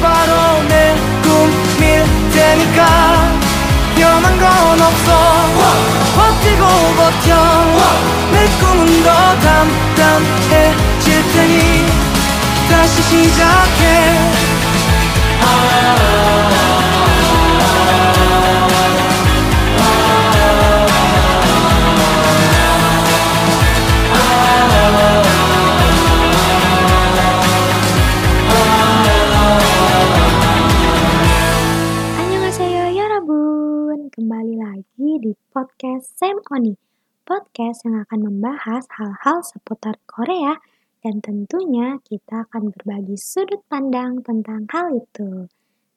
바로 내 꿈일 테니까. 변한 건 없어. 버티고 버텨. 내 꿈은 더 담담해질 테니. 다시 시작해 Sam Oni Podcast yang akan membahas hal-hal seputar Korea Dan tentunya kita akan berbagi sudut pandang tentang hal itu.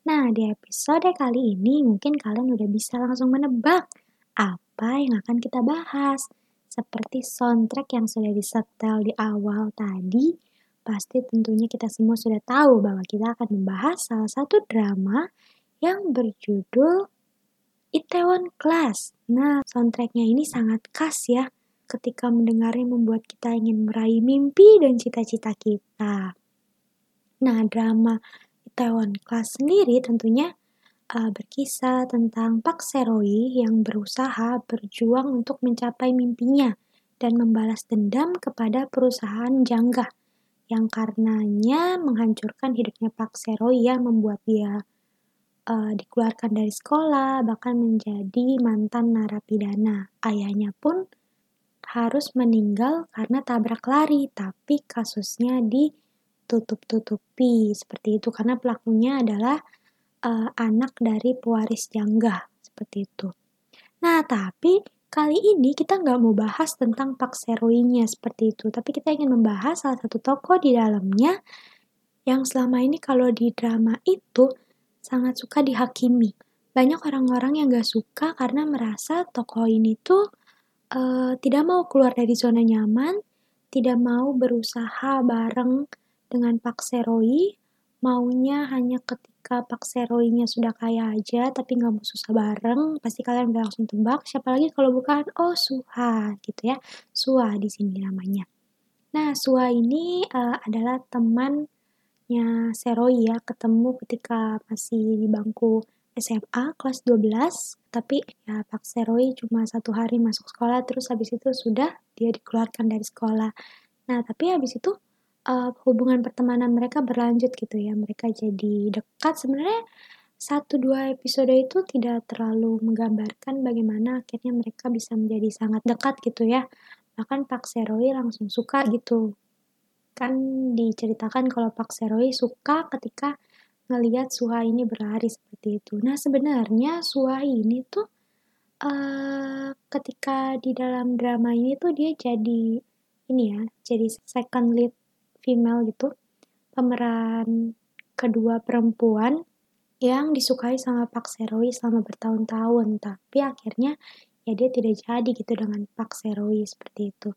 Nah di episode kali ini mungkin kalian udah bisa langsung menebak Apa yang akan kita bahas. Seperti soundtrack yang sudah disetel di awal tadi Pasti tentunya kita semua sudah tahu bahwa kita akan membahas salah satu drama yang berjudul Itaewon Class. Nah, soundtracknya ini sangat khas ya. Ketika mendengarnya membuat kita ingin meraih mimpi dan cita-cita kita. Nah, drama Itaewon Class sendiri tentunya uh, berkisah tentang Pak Seroy yang berusaha berjuang untuk mencapai mimpinya dan membalas dendam kepada perusahaan Jangga yang karenanya menghancurkan hidupnya Pak Seroy yang membuat dia uh, dikeluarkan dari sekolah, bahkan menjadi mantan narapidana. Ayahnya pun harus meninggal karena tabrak lari, tapi kasusnya ditutup-tutupi seperti itu karena pelakunya adalah uh, anak dari pewaris jangga seperti itu. Nah, tapi kali ini kita nggak mau bahas tentang Pak Seroinya seperti itu, tapi kita ingin membahas salah satu tokoh di dalamnya yang selama ini kalau di drama itu sangat suka dihakimi. Banyak orang-orang yang gak suka karena merasa tokoh ini tuh uh, tidak mau keluar dari zona nyaman, tidak mau berusaha bareng dengan Pak Seroi, maunya hanya ketika Pak Seroinya sudah kaya aja, tapi nggak mau susah bareng, pasti kalian udah langsung tebak. Siapa lagi kalau bukan oh Suha gitu ya, Suha di sini namanya. Nah Suha ini uh, adalah teman nya Seroi ya ketemu ketika masih di bangku SMA kelas 12 tapi ya Pak Seroi cuma satu hari masuk sekolah terus habis itu sudah dia dikeluarkan dari sekolah. Nah tapi habis itu uh, hubungan pertemanan mereka berlanjut gitu ya. Mereka jadi dekat. Sebenarnya satu dua episode itu tidak terlalu menggambarkan bagaimana akhirnya mereka bisa menjadi sangat dekat gitu ya. Bahkan Pak Seroi langsung suka gitu kan diceritakan kalau Pak Seroi suka ketika ngelihat Suha ini berlari seperti itu. Nah sebenarnya Suha ini tuh uh, ketika di dalam drama ini tuh dia jadi ini ya, jadi second lead female gitu, pemeran kedua perempuan yang disukai sama Pak Seroi selama bertahun-tahun, tapi akhirnya ya dia tidak jadi gitu dengan Pak Seroi seperti itu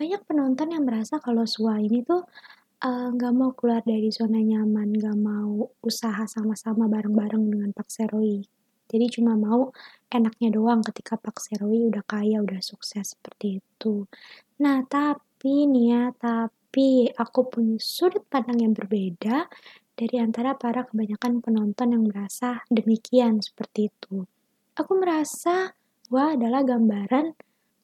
banyak penonton yang merasa kalau Sua ini tuh eh, nggak uh, mau keluar dari zona nyaman, nggak mau usaha sama-sama bareng-bareng dengan Pak Seroi. Jadi cuma mau enaknya doang ketika Pak Seroi udah kaya, udah sukses seperti itu. Nah, tapi nih ya, tapi aku punya sudut pandang yang berbeda dari antara para kebanyakan penonton yang merasa demikian seperti itu. Aku merasa wah adalah gambaran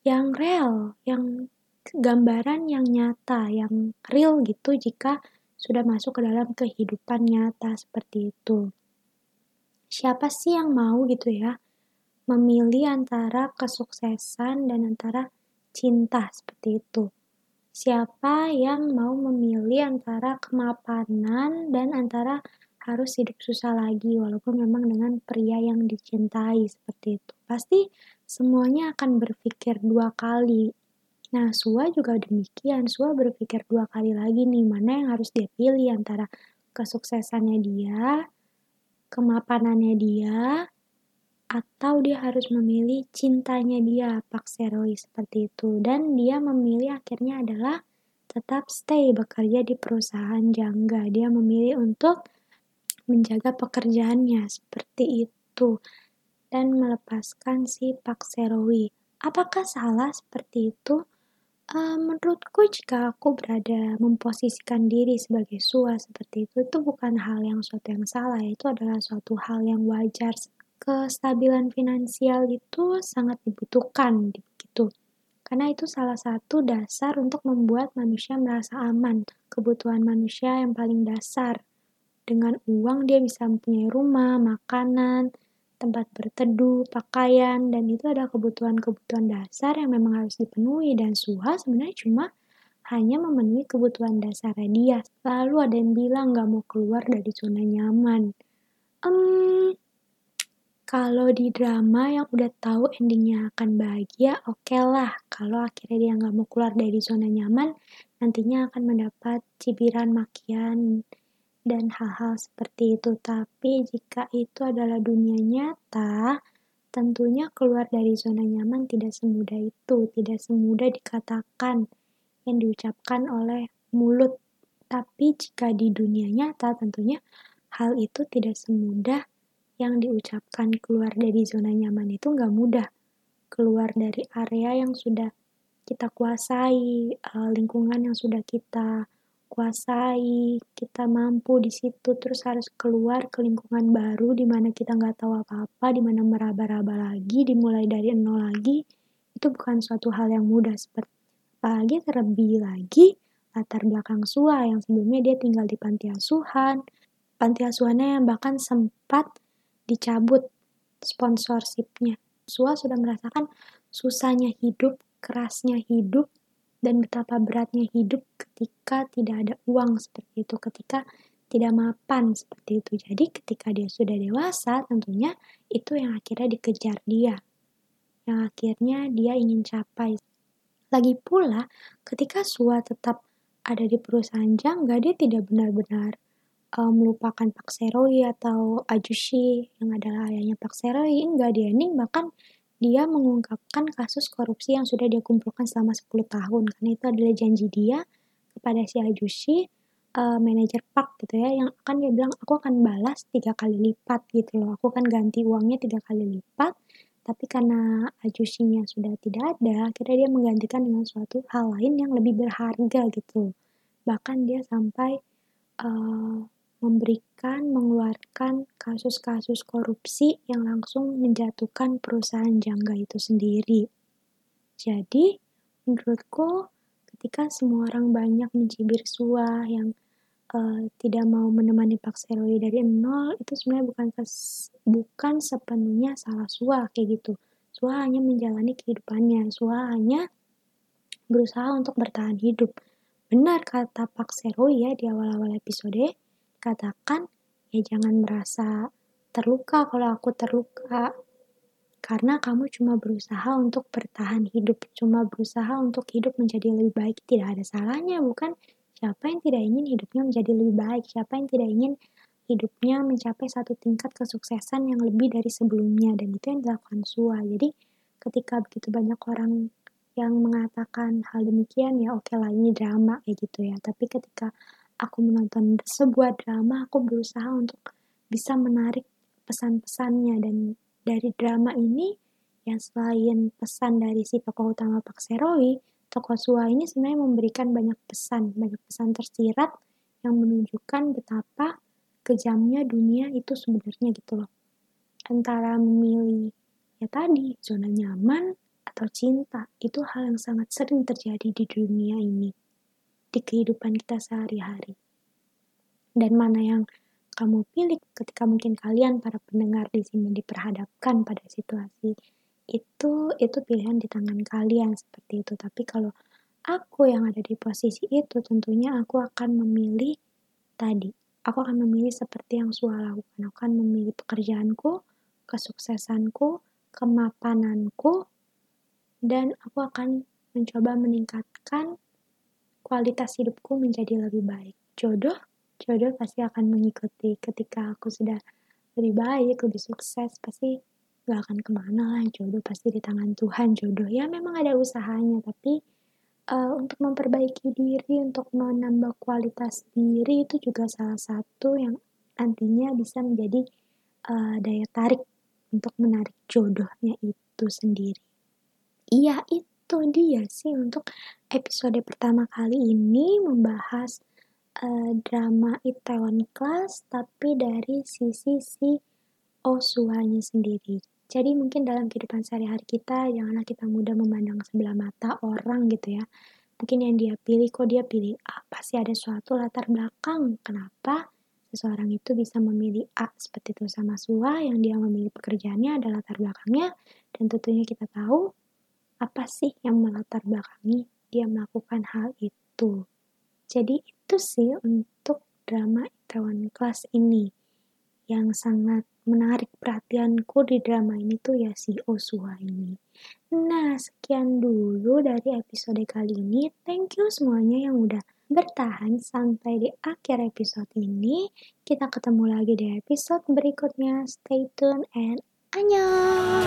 yang real, yang gambaran yang nyata, yang real gitu jika sudah masuk ke dalam kehidupan nyata seperti itu. Siapa sih yang mau gitu ya memilih antara kesuksesan dan antara cinta seperti itu? Siapa yang mau memilih antara kemapanan dan antara harus hidup susah lagi walaupun memang dengan pria yang dicintai seperti itu. Pasti semuanya akan berpikir dua kali Nah, Sua juga demikian. Sua berpikir dua kali lagi nih, mana yang harus dia pilih antara kesuksesannya dia, kemapanannya dia, atau dia harus memilih cintanya dia, Pak Seroi seperti itu. Dan dia memilih akhirnya adalah tetap stay bekerja di perusahaan Jangga. Dia memilih untuk menjaga pekerjaannya seperti itu dan melepaskan si Pak Seroi. Apakah salah seperti itu? Uh, menurutku jika aku berada memposisikan diri sebagai sua seperti itu, itu bukan hal yang suatu yang salah, itu adalah suatu hal yang wajar. Kestabilan finansial itu sangat dibutuhkan gitu. Karena itu salah satu dasar untuk membuat manusia merasa aman. Kebutuhan manusia yang paling dasar. Dengan uang dia bisa mempunyai rumah, makanan, tempat berteduh, pakaian, dan itu ada kebutuhan-kebutuhan dasar yang memang harus dipenuhi dan suha sebenarnya cuma hanya memenuhi kebutuhan dasar dia. Lalu ada yang bilang nggak mau keluar dari zona nyaman. Um, kalau di drama yang udah tahu endingnya akan bahagia, oke okay lah. Kalau akhirnya dia nggak mau keluar dari zona nyaman, nantinya akan mendapat cibiran makian dan hal-hal seperti itu. Tapi jika itu adalah dunia nyata, tentunya keluar dari zona nyaman tidak semudah itu, tidak semudah dikatakan yang diucapkan oleh mulut. Tapi jika di dunia nyata, tentunya hal itu tidak semudah yang diucapkan keluar dari zona nyaman itu nggak mudah. Keluar dari area yang sudah kita kuasai, eh, lingkungan yang sudah kita kuasai, kita mampu di situ, terus harus keluar ke lingkungan baru di mana kita nggak tahu apa-apa, di mana meraba-raba lagi, dimulai dari nol lagi, itu bukan suatu hal yang mudah seperti apalagi terlebih lagi latar belakang Sua yang sebelumnya dia tinggal di panti asuhan, panti asuhannya yang bahkan sempat dicabut sponsorshipnya. Sua sudah merasakan susahnya hidup, kerasnya hidup, dan betapa beratnya hidup ketika tidak ada uang seperti itu, ketika tidak mapan seperti itu. Jadi ketika dia sudah dewasa, tentunya itu yang akhirnya dikejar dia. Yang akhirnya dia ingin capai. Lagi pula, ketika Sua tetap ada di perusahaan Jangga, dia tidak benar-benar uh, melupakan Pak Seroi atau Ajushi yang adalah ayahnya Pak Seroi. Enggak, dia nih bahkan dia mengungkapkan kasus korupsi yang sudah dia kumpulkan selama 10 tahun. Karena itu adalah janji dia kepada si Ajushi uh, manajer Park gitu ya yang akan dia bilang aku akan balas tiga kali lipat gitu loh. Aku akan ganti uangnya tiga kali lipat tapi karena Ajushinya sudah tidak ada akhirnya dia menggantikan dengan suatu hal lain yang lebih berharga gitu bahkan dia sampai uh, memberikan, mengeluarkan kasus-kasus korupsi yang langsung menjatuhkan perusahaan jangga itu sendiri. Jadi, menurutku ketika semua orang banyak mencibir Sua yang uh, tidak mau menemani Pak Seroi dari nol, itu sebenarnya bukan bukan sepenuhnya salah Sua kayak gitu. Sua hanya menjalani kehidupannya, Sua hanya berusaha untuk bertahan hidup. Benar kata Pak Seroi ya di awal-awal episode, katakan, ya jangan merasa terluka kalau aku terluka. Karena kamu cuma berusaha untuk bertahan hidup, cuma berusaha untuk hidup menjadi lebih baik. Tidak ada salahnya, bukan? Siapa yang tidak ingin hidupnya menjadi lebih baik? Siapa yang tidak ingin hidupnya mencapai satu tingkat kesuksesan yang lebih dari sebelumnya? Dan itu yang dilakukan Sua. Jadi, ketika begitu banyak orang yang mengatakan hal demikian, ya oke okay lah ini drama kayak gitu ya. Tapi ketika aku menonton sebuah drama, aku berusaha untuk bisa menarik pesan-pesannya dan dari drama ini yang selain pesan dari si tokoh utama Pak Seroi, tokoh Sua ini sebenarnya memberikan banyak pesan, banyak pesan tersirat yang menunjukkan betapa kejamnya dunia itu sebenarnya gitu loh. Antara memilih ya tadi zona nyaman atau cinta itu hal yang sangat sering terjadi di dunia ini di kehidupan kita sehari-hari. Dan mana yang kamu pilih ketika mungkin kalian para pendengar di sini diperhadapkan pada situasi itu itu pilihan di tangan kalian seperti itu. Tapi kalau aku yang ada di posisi itu tentunya aku akan memilih tadi. Aku akan memilih seperti yang Sua lakukan. Aku akan memilih pekerjaanku, kesuksesanku, kemapananku, dan aku akan mencoba meningkatkan kualitas hidupku menjadi lebih baik. Jodoh, jodoh pasti akan mengikuti ketika aku sudah lebih baik, lebih sukses, pasti gak akan ke mana lah. Jodoh pasti di tangan Tuhan, jodoh. Ya memang ada usahanya, tapi uh, untuk memperbaiki diri, untuk menambah kualitas diri itu juga salah satu yang nantinya bisa menjadi uh, daya tarik untuk menarik jodohnya itu sendiri. Iya itu dia sih untuk episode pertama kali ini membahas uh, drama Itaewon Class tapi dari sisi si Osuanya sendiri. Jadi mungkin dalam kehidupan sehari-hari kita janganlah kita mudah memandang sebelah mata orang gitu ya. Mungkin yang dia pilih kok dia pilih A, pasti ada suatu latar belakang. Kenapa seseorang itu bisa memilih A seperti itu sama Sua yang dia memilih pekerjaannya adalah latar belakangnya dan tentunya kita tahu apa sih yang melatar belakangi dia melakukan hal itu. Jadi itu sih untuk drama Itaewon Class ini yang sangat menarik perhatianku di drama ini tuh ya si Osua ini. Nah, sekian dulu dari episode kali ini. Thank you semuanya yang udah bertahan sampai di akhir episode ini. Kita ketemu lagi di episode berikutnya. Stay tune and annyeong!